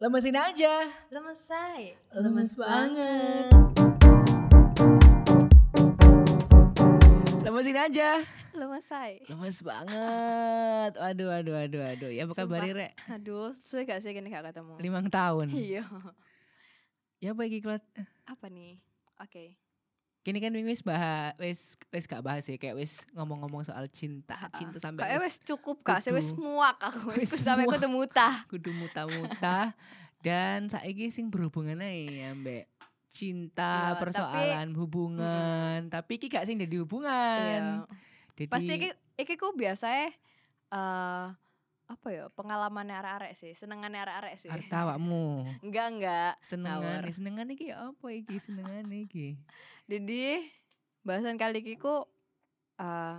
Lemesin aja. Lemes say. Lemes banget. Lemesin aja. Lemes say. Lemes banget. Waduh, waduh, waduh, waduh. Ya apa kabar? Aduh, suwe gak sih gini gak ketemu? Limang tahun. Iya. Ya apa iki Klot? Apa nih? Oke. Kini kan wis bahas, wis wis gak bahas ya, kayak wis ngomong-ngomong soal cinta, cinta sampai Kayak wis cukup kak, saya kudu. muak aku, Wis sampai muak. ketemu tah. kudu muta-muta dan saiki sing berhubungan ae ambek cinta, Iya, persoalan hubungan, tapi iki gak sing jadi hubungan. Iya. Jadi Pasti iki iki ku biasa eh apa ya pengalamannya arek-arek sih, senengannya arek-arek sih. arep awakmu. Enggak enggak. Senengan, Ngawur. senengan iki apa iki? Senengan iki. Jadi bahasan kali iki ku eh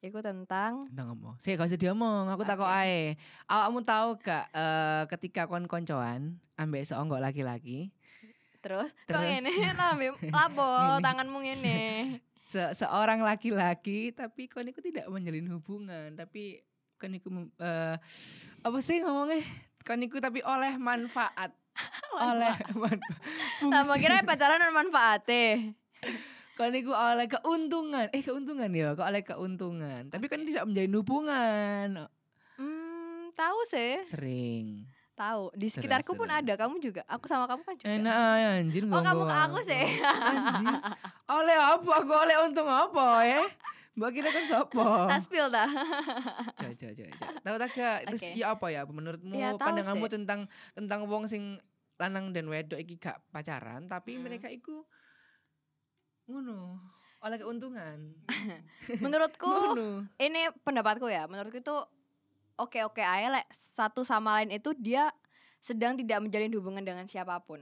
iku tentang Tentang apa? Sih gak usah diomong, aku takut Oke. ae. Awakmu tahu gak eh, ketika kon koncoan ambek seonggok laki-laki, terus, kok Terus. ngene lambe lapo Ngene. tanganmu ngene. se- seorang laki-laki tapi kon itu tidak menjalin hubungan, tapi itu mem- eh, apa sih ngomongnya? Kon itu tapi oleh manfaat. oleh man- Sama kira pacaran ada manfaatnya. Kon itu oleh keuntungan. Eh keuntungan ya, kok oleh keuntungan. Tapi kan tidak menjalin hubungan. Hmm, tahu sih, Sering. tahu. Di sekitarku pun ada, kamu juga. Aku sama kamu kan juga. Enak aja anjir Oh, kamu ke aku sih. Anjir. Oleh apa? Aku oleh untung apa ya? Mbak kira kan sopo? Tas spill dah. Coba, coba, coba. Tahu tak gak? Terus Oke. ya apa ya? Menurutmu Ya, pandanganmu sih. tentang tentang wong sing lanang dan wedok iki gak pacaran, tapi Hmm. mereka iku ngono oleh keuntungan. Menurutku ini pendapatku ya. Menurutku itu oke-oke aja lek satu sama lain itu dia sedang tidak menjalin hubungan dengan siapa pun.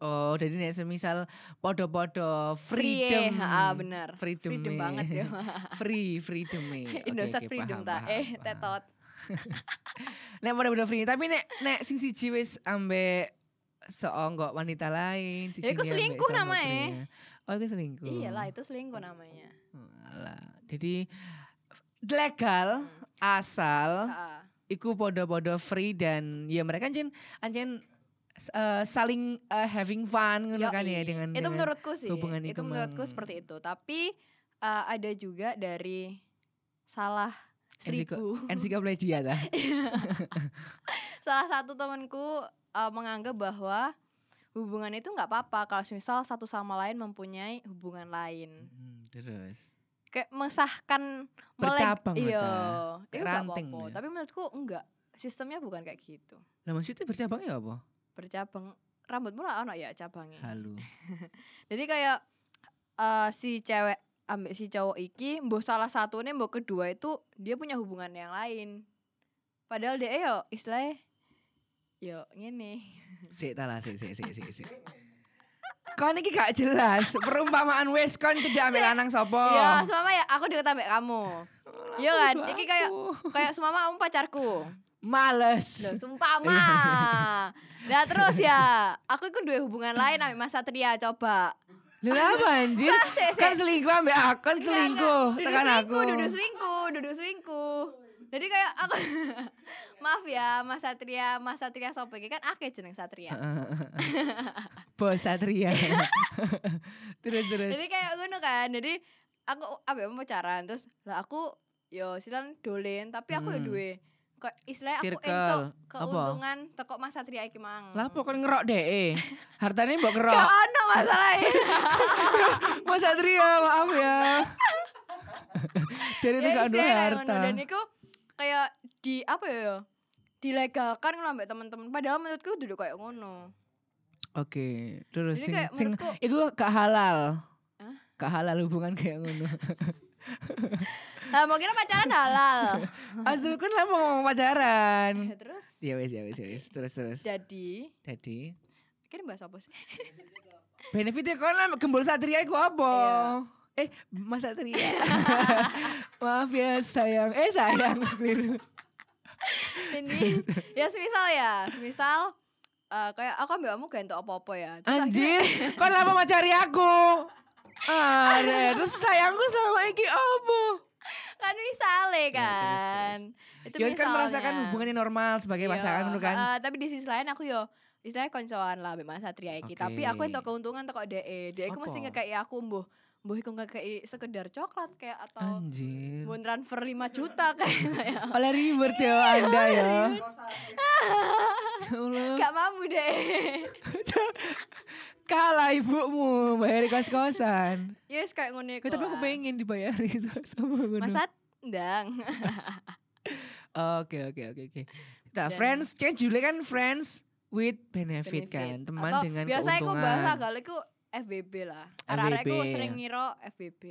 Oh, jadi nek semisal podo-podo Free, freedom. ah, bener. Freedom, Freedom banget ya. free, freedom Indosat freedom tak. Eh, tetot. Nek podo-podo free, tapi nek nek sing siji wis ambek seonggok wanita lain, Ya, iku selingkuh namanya. Oh, itu selingkuh. Iyalah itu selingkuh namanya. Alah. Jadi legal asal Ah, iku podo-podo free dan ya mereka anjen anjen eh, saling eh, having fun ngono kan ya dengan itu dengan menurutku sih. hubungan itu itu menurutku seperti itu. Tapi eh, ada juga dari salah seribu. ensiklopedia ta. salah satu temanku eh, menganggap bahwa hubungan itu nggak apa-apa kalau misal satu sama lain mempunyai hubungan lain Hmm, terus kayak mesahkan Bercabang, iya itu nggak apa-apa ya. tapi menurutku enggak sistemnya bukan kayak gitu lah maksudnya bercabang ya apa? Bercabang rambutmu lah ono ya cabangnya Halu. jadi kayak eh, si cewek ambil si cowok iki mbok salah satu nih mbok kedua itu dia punya hubungan yang lain padahal dia yo istilahnya yo ngene Sik ta lah, sik sik sik sik sik. Kon iki gak jelas. Perumpamaan wes kon cedak ambek lanang sapa? Iya, semama ya aku deket ambek kamu. Iya kan? Iki kayak kayak semama kamu pacarku. Males. Loh, sumpah mah. Nah terus ya, aku ikut dua hubungan lain ambek Mas Satria coba. Lah apa anjir? Kan selingkuh ambek aku, kan Enggak, selingkuh enggak. tekan aku. duduk selingkuh, duduk selingkuh. Jadi kayak aku Maaf ya Mas Satria, Mas Satria iki kan akeh jeneng Satria. Bos Satria. terus terus. Jadi kayak ngono kan. Jadi aku ambek mau pacaran terus lah aku yo silan dolen tapi aku udah Hmm. duwe kok istilahnya aku entuk Apa? keuntungan teko Mas Satria iki mang. Lah kon ngerok deh? Hartane mbok Gak ngerok. ono masalahnya. Mas Satria, maaf ya. Jadi itu ya gak ada harta. dan iku kayak di apa ya? Dilegalkan ngono ambek teman-teman. Padahal menurutku duduk kayak ngono. Oke, terus Jadi sing kayak sing menurutku- iku gak halal. Hah? Gak halal hubungan kayak ngono. Lah mau kira pacaran halal. Asu kan lah mau ngomong pacaran. Ya, terus Ya wes ya wes ya wes terus terus. jadi Jadi kira bahas apa sih? benefitnya kon lah gembul satria iku apa? Iya. Eh, Mas Satria. Maaf ya sayang. Eh sayang. Keliru. Ini ya semisal ya, semisal eh, kayak aku ambil kamu gak entuk apa-apa ya. Terus Anjir, kon lama mau cari aku. Ah, terus sayangku sama iki apa? Kan misale Ya, terus, kan. Itu kan merasakan misalnya. hubungannya normal sebagai Iya, pasangan kan. eh, tapi di sisi lain aku yo istilahnya koncoan lah Mas Satria iki. Tapi aku entuk keuntungan teko DE. DE ku mesti ngekei aku mbuh mbuh iku ngekei sekedar coklat kayak atau Anjir. mau transfer 5 juta kayak ya. Oleh reward ya Anda ya. Ya. Gak mampu deh. Kalah ibumu bayar kos-kosan. Yes kayak ngono. Ya, tapi aku pengen dibayari sama ngono. Mas Sat ndang. Oke oke oke oke. Nah, Dan- friends kan Julie kan friends with benefit, kan, teman Atau dengan biasa aku keuntungan. bahasa kalau iku FBB lah. Arek-arek FBB, sering ya. ngira FBB.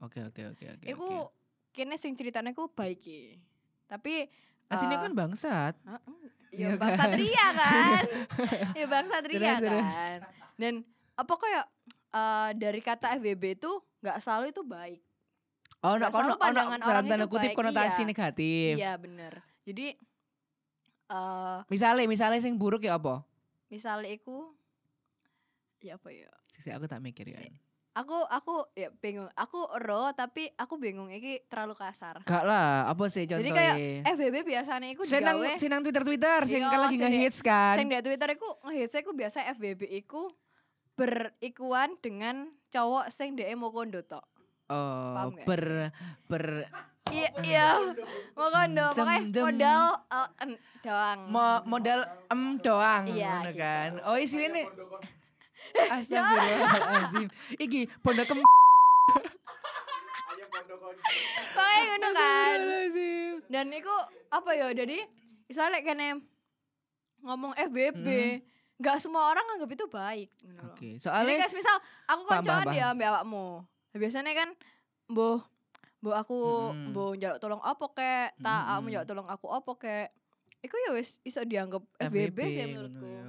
Oke oke oke oke. Iku oke. kene sing ceritanya ku baik iki. Tapi aslinya eh, kan bangsat. Heeh. Iya Ya Bang kan? Satria kan. ya Bang Satria Terus, terus. Dan apa kayak eh, dari kata FBB itu nggak selalu itu baik. Oh, Nggak no, selalu ono pandangan orang tanda itu kutip baik, konotasi iya. negatif. Iya bener. Jadi eh Misalnya, misalnya sing buruk ya apa? misalnya iku ya apa ya? Sisi aku tak mikir ya. Si- Aku aku ya bingung. Aku ro tapi aku bingung iki terlalu kasar. Gak lah, apa sih contohnya? Jadi kayak FBB biasanya iku senang digawe senang Twitter Twitter, sing Iya, kan lagi ngehits kan. sing di Twitter iku ngehits iku biasa FBB iku berikuan dengan cowok sing dhek mau kondo tok. Oh, ber ber Iya, iya. Mau kondo, Dem, pokoknya dem. modal eh, en, doang. mo, modal em doang Iya, ngono gitu. kan. Oh, isinya Astagfirullahalazim. Iki pondok kem Pokoknya ngono kan. Astagfirullahalazim. Dan iku apa ya? Jadi misalnya kene ngomong FBB, nggak semua orang anggap itu baik. loh. Oke, Jadi soalnya kayak misal aku koncoan ya ambek awakmu. Biasanya kan mbuh mbuh aku Mm-mm. mbuh njaluk tolong apa kek, tak kamu njaluk tolong aku apa kek. Iku ya wis iso dianggap FBB, sih ngono menurutku. ya.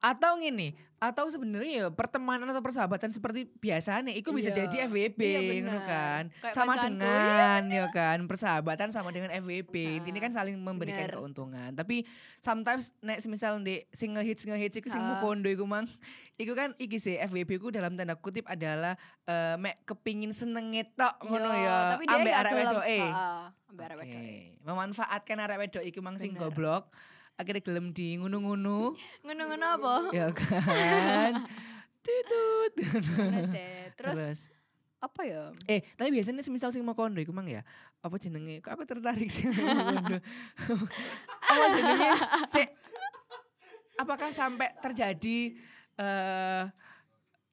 Atau gini, atau sebenarnya ya pertemanan atau persahabatan seperti biasanya itu bisa Iya. jadi FWB Iya, ngono bener. kan. Kayak sama dengan ya kan, persahabatan sama dengan FWB. Intinya Ah, kan saling memberikan bener. keuntungan. Tapi sometimes nek semisal di sing ngehits ngehits iku sing Ah. mukondo iku mang. Iku kan iki sih FWB ku dalam tanda kutip adalah eh, mek kepingin seneng ngono Iya, ya. Tapi dia Ambek arek wedoke. Ambek arek wedoke. Memanfaatkan arek wedok iku mang sing goblok. Akhirnya gelem di ngunu-ngunu. Ngono-ngono apa? ya kan. Tutut. Sih. Terus, Terus apa ya? eh tapi biasanya semisal sing mau kondo iku mang ya. Apa jenenge? Kok aku tertarik sih kondo. apa jenenge? Se apakah sampai terjadi eh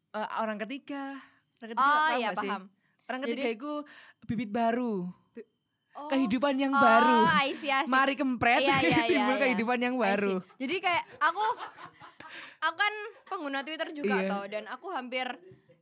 eh, orang ketiga? Orang ketiga Oh paham iya gak sih? paham. Orang Jadi- ketiga itu bibit baru, Oh. kehidupan yang oh, baru. I see, I see. Mari kempret Iya, iya, timbul iya, iya. kehidupan yang baru. Jadi kayak aku aku kan pengguna Twitter juga Iya. toh dan aku hampir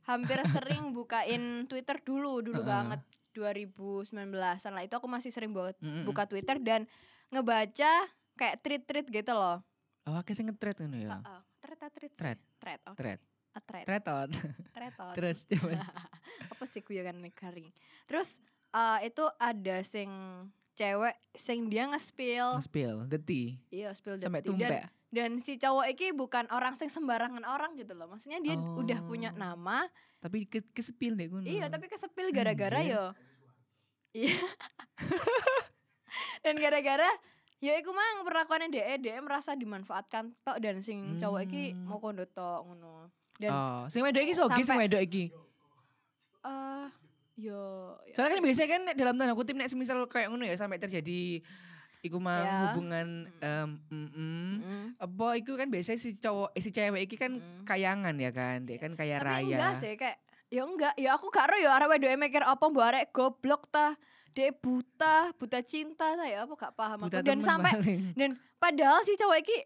hampir sering bukain Twitter dulu dulu Heeh. banget 2019-an lah itu aku masih sering buat Mm-mm. buka Twitter dan ngebaca kayak tweet-tweet gitu loh. Oh, akeh sing ngetret ngono ya. Heeh. Oke. Thread. Ah, thread Tretot. thread oh. Terus coba. apa sih kuyangan garing. Terus eh, itu ada sing cewek sing dia nge-spill Nge-spill the tea iya spill the sampai tea. dan tumpek. dan si cowok iki bukan orang sing sembarangan orang gitu loh maksudnya dia udah punya Oh. nama Tapi ke kesepil deh ngono. iya tapi kesepil gara-gara yo iya dan gara-gara ya iku mang perlakuannya DE DE merasa dimanfaatkan tok dan sing cowok iki Hmm. mau kondo tok ngono dan Oh, sing wedok iki sogi sing wedok iki. eh yo ya- Soalnya kan biasanya kan dalam tanda kutip nek semisal kayak ngono ya sampai terjadi iku mang Ya. hubungan em mm, mm. Mm. apa iku kan biasanya si cowok eh, si cewek iki kan Mm. kayangan ya kan dia kan kaya tapi raya enggak sih kayak ya enggak ya aku gak ro ya arek wedoke mikir apa mbok arek goblok ta dia buta buta cinta ta ya apa gak paham Buta aku dan sampai dan padahal si cowok iki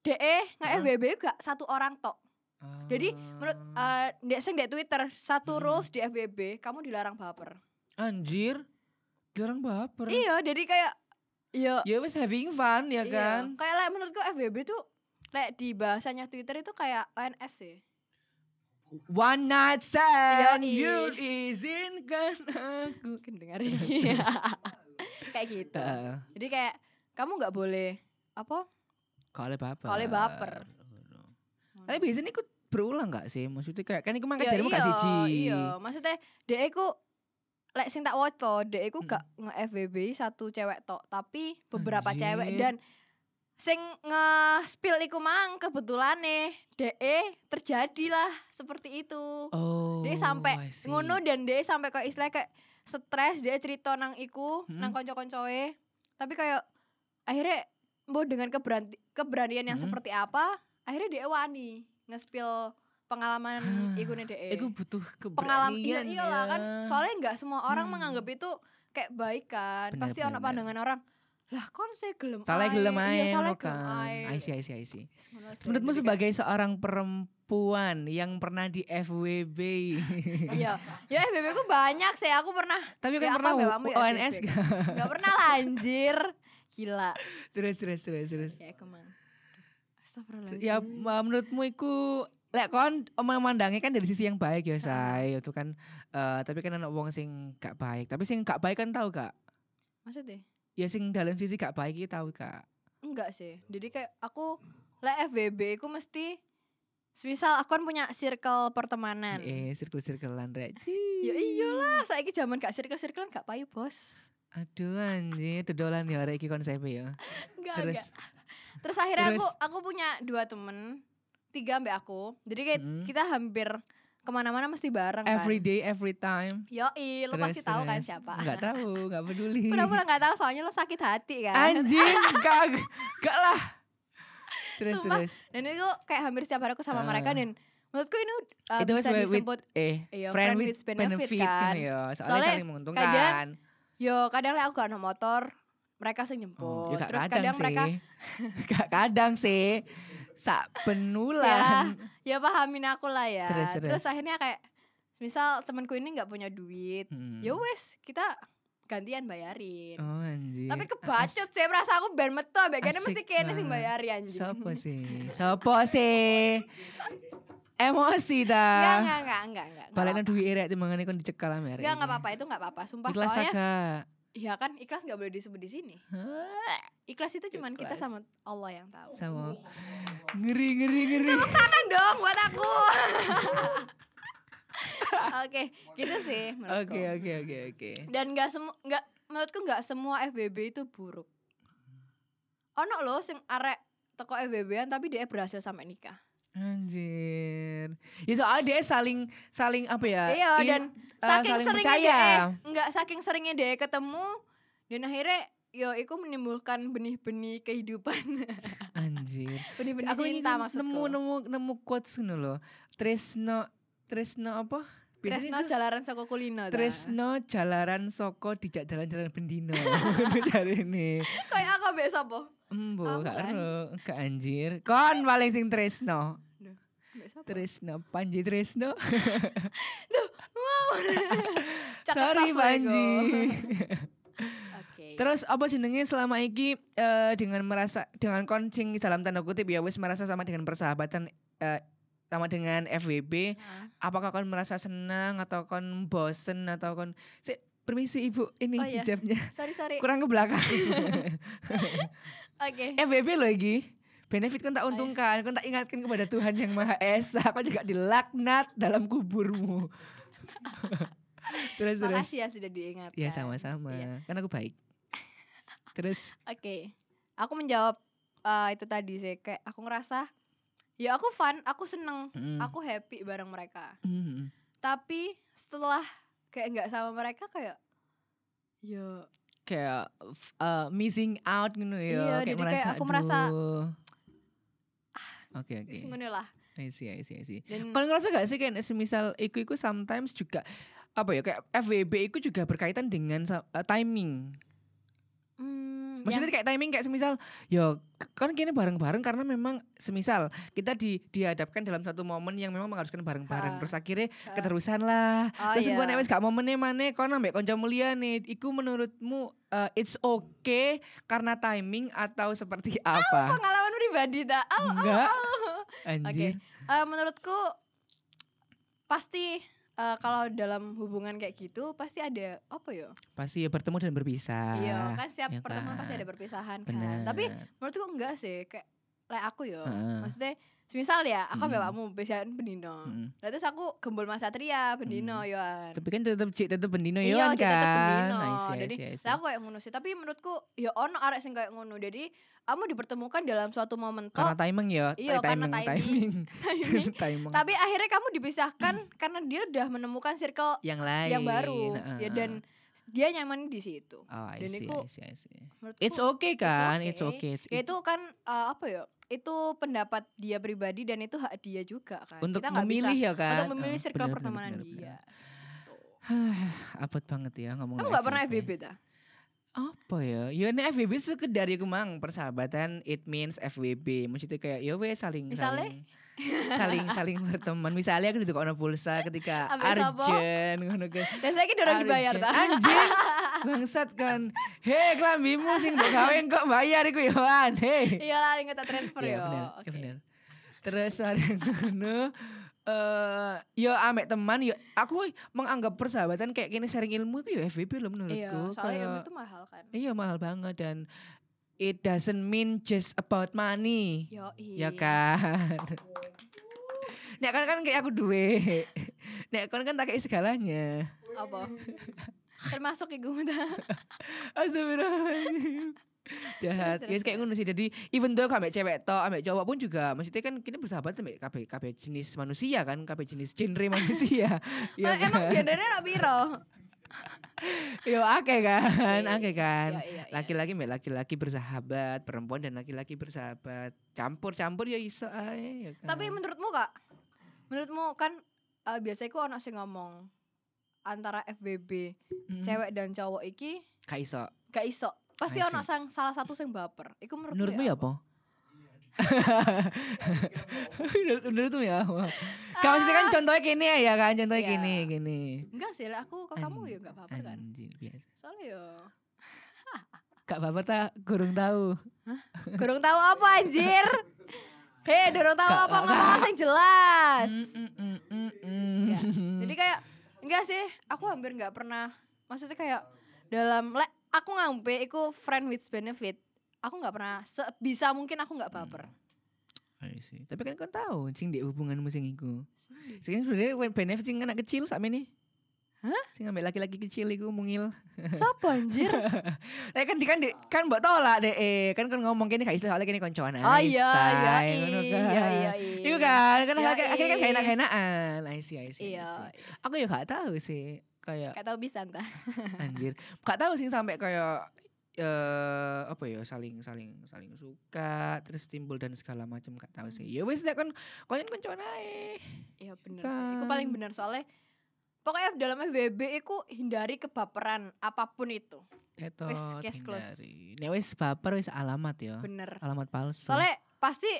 DE nggak. FBB gak satu orang tok jadi menurut ndek sing Twitter satu Mm. rules di FBB kamu dilarang baper anjir dilarang baper iya jadi kayak iya ya wes having fun ya iya. kan kayak like, menurutku FBB tuh kayak di bahasanya Twitter itu kayak ONS sih one night stand Yoi. you izinkan aku kedengar kayak gitu Heeh. jadi kayak kamu nggak boleh apa Kalau baper. Kalau baper. Tapi biasanya ikut berulang gak sih? Maksudnya kayak kan iku mang Ya kejadian iya, gak siji. Iya, maksudnya dhek iku lek sing tak waca, dhek iku Mm. gak nge-FWB satu cewek tok, tapi beberapa cewek dan sing nge-spill iku mang kebetulan nih DE terjadilah seperti itu. Oh. dia sampai ngono dan dia sampai kayak istilah kayak stres dia cerita nang iku Hmm. nang konco-koncoe tapi kayak akhirnya mau dengan keberani keberanian yang Hmm. seperti apa akhirnya dia wani nge-spill pengalaman Ah, iku nih DE Iku butuh pengalaman iya keberanian iyalah kan ya. soalnya nggak semua orang Hmm. menganggap itu kayak baik kan Bener, pasti bener. pandangan orang lah kon saya gelem ae." gelem iya, ae salah ngono gelem kan. ae. I see, I see, I see. Wis ngono sih. Menurutmu kayak- sebagai seorang perempuan yang pernah di FWB, iya ya FBB ku banyak sih aku pernah tapi kan pernah kamu ya ONS FWB. gak? nggak pernah lah anjir gila terus, terus, terus, terus. ya ke mana Astagfirullahaladzim. Ya menurutmu iku lek kon memandangi kan dari sisi yang baik ya say itu kan eh, tapi kan anak wong sing gak baik. Tapi sing gak baik kan tahu gak? Maksudnya? Ya sing dalam sisi gak baik iki tahu gak? Enggak sih. Jadi kayak aku lah FBB aku mesti Semisal aku kan punya circle pertemanan. Eh circle circlean rek. Ya iyalah, saiki zaman gak circle-circlean gak payu, Bos. aduh anjir dodolan ya rek iki konsepnya ya. Enggak, terus enggak. Terus akhirnya aku Terus? aku punya dua temen, tiga ambek aku. Jadi kayak Mm. kita hampir ke mana-mana mesti bareng kan. every day every time Yoi, lo pasti tahu kan siapa. Nggak tahu, nggak peduli. Pura-pura gak tahu soalnya lo sakit hati kan. Anjing, gak, gak lah. Terus Sumpah. terus. Dan itu kayak hampir setiap hari aku sama Ah. mereka dan menurutku ini uh, Itu bisa with- with- disebut Eh, Iya, friend, with benefit, kan kan. ya. Soalnya, Soalnya saling menguntungkan. kadang yo kadang lah aku gak ada motor, mereka sih Oh, nyemput. ya gak Terus kadang, kadang sih. mereka gak kadang sih. Sak benulan. ya pahamin aku lah ya. Terus, Terus, terus. akhirnya kayak misal temanku ini nggak punya duit, Hmm. ya wes kita gantian bayarin. Oh anjir. Tapi kebacut sih, merasa aku ben metu ambek kene mesti kene sing bayari anjing. Sopo sih? Sopo sih? Emosi ta. enggak, enggak, enggak, enggak. enggak apa-apa. duit erek timbangane kon dicekal ame arek Enggak, enggak apa-apa, itu enggak apa-apa. Sumpah Ikhlas soalnya agak. Iya kan ikhlas nggak boleh disebut di sini. Ikhlas itu cuman kita sama Allah yang tahu. Sama ngeri ngeri ngeri. Tangan dong buat aku. Oke, gitu sih menurutku. Oke oke oke oke. Dan nggak semua nggak menurutku nggak semua FBB itu buruk. Ono loh sing arek teko FBB-an tapi dia berhasil sampai nikah. Anjir. Ya soalnya dia saling saling apa ya? iya in- dan eh, saking saling seringnya percaya. dia nggak saking seringnya dia ketemu dan akhirnya yo itu menimbulkan benih-benih kehidupan Anjir. benih-benih Aku ini cinta maksudku nemu nemu nemu quotes ngono loh. Tresno Tresno apa? Tresno itu jalaran saka kulino ta. Tresno jalaran soko dijak jalan-jalan bendino. Cari ini. kayak aku mbek sapa Embo, gak ero, gak anjir. Kon paling sing Tresno. Mbek sapa Tresno, Panji Tresno. Cakep Sorry pas lo iku. Panji. Terus apa jenenge selama iki eh, dengan merasa dengan koncing dalam tanda kutip ya wis merasa sama dengan persahabatan eh, sama dengan FWB, Nah. apakah kon merasa senang atau kon bosen atau kon si, permisi Ibu ini Oh, iya. hijabnya sorry sorry kurang ke belakang. oke FWB loh iki. Benefit kon tak Oh, iya. untungkan, kon tak ingatkan kepada Tuhan yang Maha Esa, kon juga dilaknat dalam kuburmu. terus terus. makasih ya sudah diingatkan Ya sama-sama, Iya. kan aku baik. Terus Oke, aku menjawab eh, itu tadi sih kayak aku ngerasa ya aku fun, aku seneng, mm, aku happy bareng mereka. mm, Tapi setelah kayak nggak sama mereka kayak ya kayak uh, missing out gitu ya Iya, kayak jadi merasa kayak aku merasa, oke oke wis ngono lah. I see I see I see Dan kalau ngerasa gak sih kayak semisal iku iku sometimes juga apa ya kayak FWB itu juga berkaitan dengan uh, timing hmm, maksudnya yang- kayak timing kayak semisal yo k- kan kini bareng-bareng karena memang semisal kita di dihadapkan dalam satu momen yang memang mengharuskan bareng-bareng terus akhirnya Ha. keterusan lah oh, Terus iya. gue nek gak momennya mana kau nambah konco mulia nih Iku menurutmu uh, it's okay karena timing atau seperti apa? pengalaman pribadi tak? Au, au, Enggak au. Anjir Eh, menurutku pasti eh, kalau dalam hubungan kayak gitu pasti ada apa ya? Pasti ya bertemu dan berpisah iya, kan setiap ya pertemuan pasti kan? ada perpisahan kan. Benar Tapi menurutku enggak sih kayak lek aku yo Heeh. maksudnya misal ya aku ambek Mm. kamu besan bendino Mm. Lah terus aku gembul Mas Satria bendino Mm. yoan Tapi kan tetep cik tetep bendino Iya, yoan tetep kan. bendino. I see, I Jadi, see. Lah aku kayak ngono sih, tapi menurutku ya ono arek sing kayak ngono. Jadi kamu dipertemukan dalam suatu momen Karena timing ya, Iya, karena timing, timing. timing, timing. Tapi akhirnya kamu dipisahkan karena dia udah menemukan circle yang lain. yang baru. Heeh. Ya dan dia nyaman di situ. Oh, I dan see, iku I see, I see. It's okay kan, okay. it's okay. It's ya itu kan eh, apa ya? Itu pendapat dia pribadi dan itu hak dia juga kan. untuk Kita memilih bisa, ya kan. untuk memilih Oh, circle bener, bener, pertemanan bener, dia. bener. Gitu. Apet banget ya ngomong Kamu nggak pernah FVB ta? apa ya? Ya ini FWB sekedar ya mang persahabatan it means FWB. Maksudnya kayak ya saling Misalnya? saling saling saling berteman. Misalnya aku ditukar pulsa ketika? Arjen ngono. Dan saya kira udah dibayar ta. Anjing. Bangsat kan. Hei kelambimu sing mbok gawe kok bayar iku ya Wan. Hei. Iya lah inget transfer yo. bener, iya Oke. bener. Terus ada yang ngono eh yo ambek teman yo aku menganggap persahabatan kayak gini sharing ilmu itu ya FWB loh menurutku. Iya, soalnya ilmu itu mahal kan. Iya mahal banget dan it doesn't mean just about money. Yo, Ya kan. Nek kan kan kayak aku duwe. Nek kan kan tak kayak segalanya. Apa? Termasuk iku Astagfirullahaladzim. Jahat. Ya kayak ngono sih. Jadi even though ambek cewek tok, ambek cowok pun juga maksudnya kan kita bersahabat ambek kabeh kabeh jenis manusia kan, kabeh jenis genre manusia. Oh, emang kan? gendernya nak piro? Yo akeh kan, Iya, akeh kan. Iya, iya, iya. laki-laki mbak laki-laki bersahabat perempuan dan laki-laki bersahabat. Campur-campur ya iso ae ya kan? Tapi menurutmu kak, menurutmu kan eh, biasanya ku anak sih ngomong antara FBB Mm, cewek dan cowok iki gak iso. Gak iso. Pasti ono sang salah satu sing baper. Iku menurutmu, menurutmu ya apa menurutmu ya apa Kamu maksudnya kan contohnya gini ya kan contohnya Iya. gini gini Enggak sih, aku ke kamu ya gak baper kan. Anjir, biasa Soalnya yo gak baper tak kurang tahu Kurang tahu apa anjir. Hei, durung tahu Gak- apa ngomong sing jelas. Mm, mm, mm, Ya. Jadi kayak enggak sih, aku hampir nggak pernah. Maksudnya kayak dalam le, aku ngampe iku friend with benefit. Aku nggak pernah sebisa mungkin aku nggak baper. I see. Tapi kan kau tahu sing di hubunganmu sing iku. Sing sebenarnya benefit sing anak kecil sak ini. Hah? Sing ambil laki-laki kecil iku mungil. Siapa anjir? Eh kan di kan di, kan mbok tolak deh. Eh. Kan kan ngomong kini gak iso soalnya kini koncoan Oh iya iya iya kan. iya iya. Iku kan kan Iya, akhirnya kan iya. gak enak-enakan. I see, I see, Iya. Aku ya gak tahu sih kayak Gak tahu bisa entah. anjir. Gak tahu sih sampai kayak eh apa ya saling saling saling suka terus timbul dan segala macam gak tahu sih. Ya nek kan koncoan ae. Iya bener sih. Iku paling Kan. bener soalnya Pokoknya dalam FWB iku hindari kebaperan apa pun itu. Wis, case close. Nek wis baper wis alamat ya. Bener. Alamat palsu. Soalnya pasti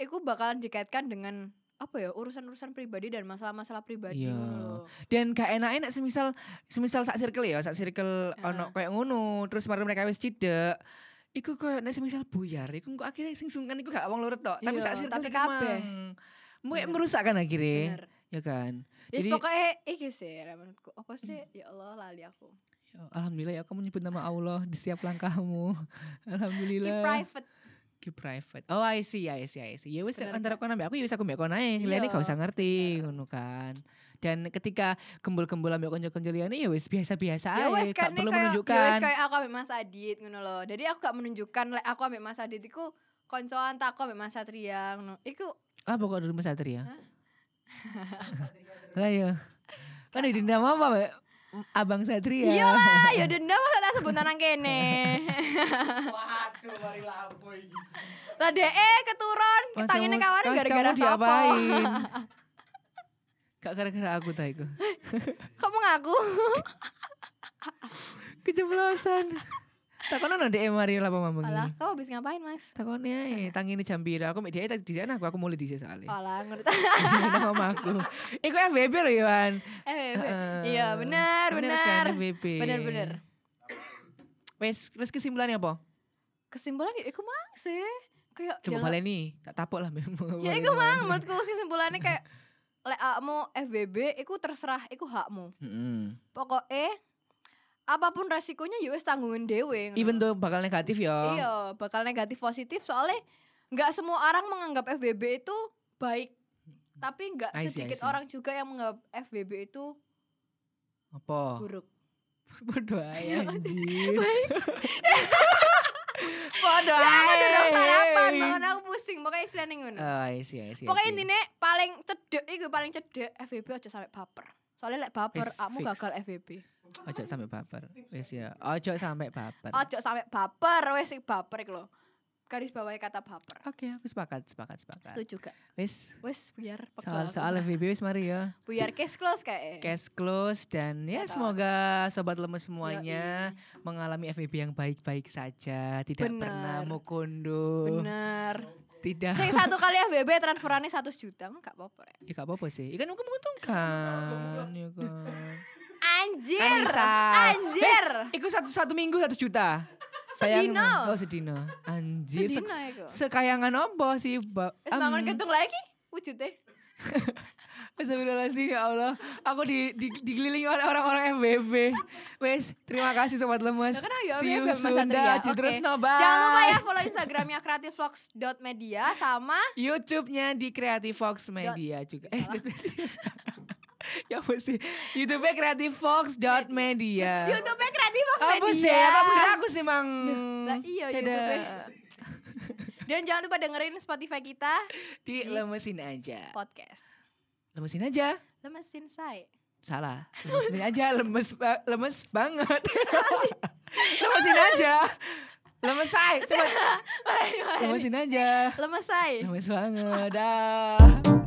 iku bakalan dikaitkan dengan apa ya urusan-urusan pribadi dan masalah-masalah pribadi Iya. loh. dan gak enak enak semisal semisal sak circle ya sak circle Ah. ono kayak ngono terus mereka wis cidek iku koyo nek semisal buyar iku kok akhirnya sing sungkan iku gak wong lurut tok tapi Iya, sak circle tapi iki kabeh. mang. Mu- Bener. merusak kan akhirnya Bener. ya kan Yes, Jadi- pokoknya iki sih menurutku. Apa sih? Ya Allah lali aku. Ya, alhamdulillah ya kamu nyebut nama Allah di setiap langkahmu alhamdulillah Keep private. Keep private. Oh I see, I see, I see. Ya wis antara kau ambek aku ya wis aku mbek kau naik. Liyane Iya. gak usah ngerti ngono kan. Dan ketika gembul-gembul ambek konco-konco liyane ya wis biasa-biasa Ya aja. wes kan perlu kayak ya menunjukkan. kayak aku ambek Mas Adit ngono loh. Jadi aku gak menunjukkan lek aku ambek Mas Adit iku koncoan tak aku ambek Mas Satria ngono. Iku Apa kok dulu Mas Satria? Lah ya. Kan di nama apa, Mbak? Abang Satria. iya lah, ya dendam masa tak sebut nang kene. Mari lampu iki. lah DE keturun, Masa tangine kamu- kawan kamu- gara-gara kamu sapa? Gak gara-gara aku ta iku. Kamu ngaku? Keceplosan. Takono no DM mari lah Alah, pamambengi. kamu habis ngapain, Mas? Takone ae, tangine jam pira. Aku mek dia di sana aku aku mulai di soalnya. Alah, ngerti. Nang omahku. Iku FBB lho Yohan. Eh, Heeh. iya benar, kan benar. FBB. Benar, benar. Wes, wes kesimpulannya apa? Kesimpulan ya iku mang sih. Kayak Coba jangan- baleni, tak tapuk lah memang. Ya iku mang menurutku kesimpulannya kayak lek akmu FBB iku terserah iku hakmu. Heeh. Pokoknya apa pun resikonya ya wis tanggungan dhewe. ngono. Even though bakal negatif ya. Iya, bakal negatif positif soalnya nggak semua orang menganggap FBB itu baik tapi nggak I see, I sedikit see. orang juga yang menganggap FBB itu Apa? buruk Bodoh aja anjir. Baik. Bodoh aku udah sarapan makanya aku pusing pokoknya istilahnya ngono Oh, I see, I see, I pokoknya intinya paling cedek itu paling cedek FBB aja sampai baper soalnya lek baper Wis, kamu gagal FBB Ojo sampai baper. Wis ya. Ojo sampai baper. ojo sampai baper sing baper iku lho garis bawahi kata baper Oke, aku sepakat, sepakat, sepakat. setuju gak Wis, biar pegel soal soal FVB wis mari ya. biar case close kayak Case close dan ya Mantap. semoga sobat lemes semuanya mengalami FVB yang baik-baik saja, tidak pernah Bener. mukondo. bener Tidak. Sing satu kali FBB transferannya 100 juta enggak apa-apa ya. Ya gak apa-apa sih. Ikan aku menguntungkan, ya kan. Anjir. Anissa. Anjir. Iku satu satu minggu satu juta. Sedino. Oh sedino. Anjir. Sedino sek- iku. sekayangan apa sih, Mbak? Wis bangun kentung lagi wujudnya. Astagfirullahaladzim ya Allah Aku di, di, dikelilingi oleh orang-orang FBB Wes, terima kasih Sobat Lemes Ya See ayo, you soon Oke. Terus no bye Jangan lupa ya follow Instagramnya creativevlogs.media sama Youtube-nya di Creative Fox Media juga Eh, ya apa sih YouTube-nya creativefox.media YouTube-nya creativevlogs.media. Apa sih? Apa bener aku sih, Mang? Lah iya. YouTube-nya. Dan jangan lupa dengerin Spotify kita Di lemesin aja podcast. Lemesin aja Lemesin saya. Salah Lemesin aja Lemes, ba- lemes banget Lemesin aja Lemes say Coba Bye, bye. Lemesin aja Lemes saya. Lemes banget Dah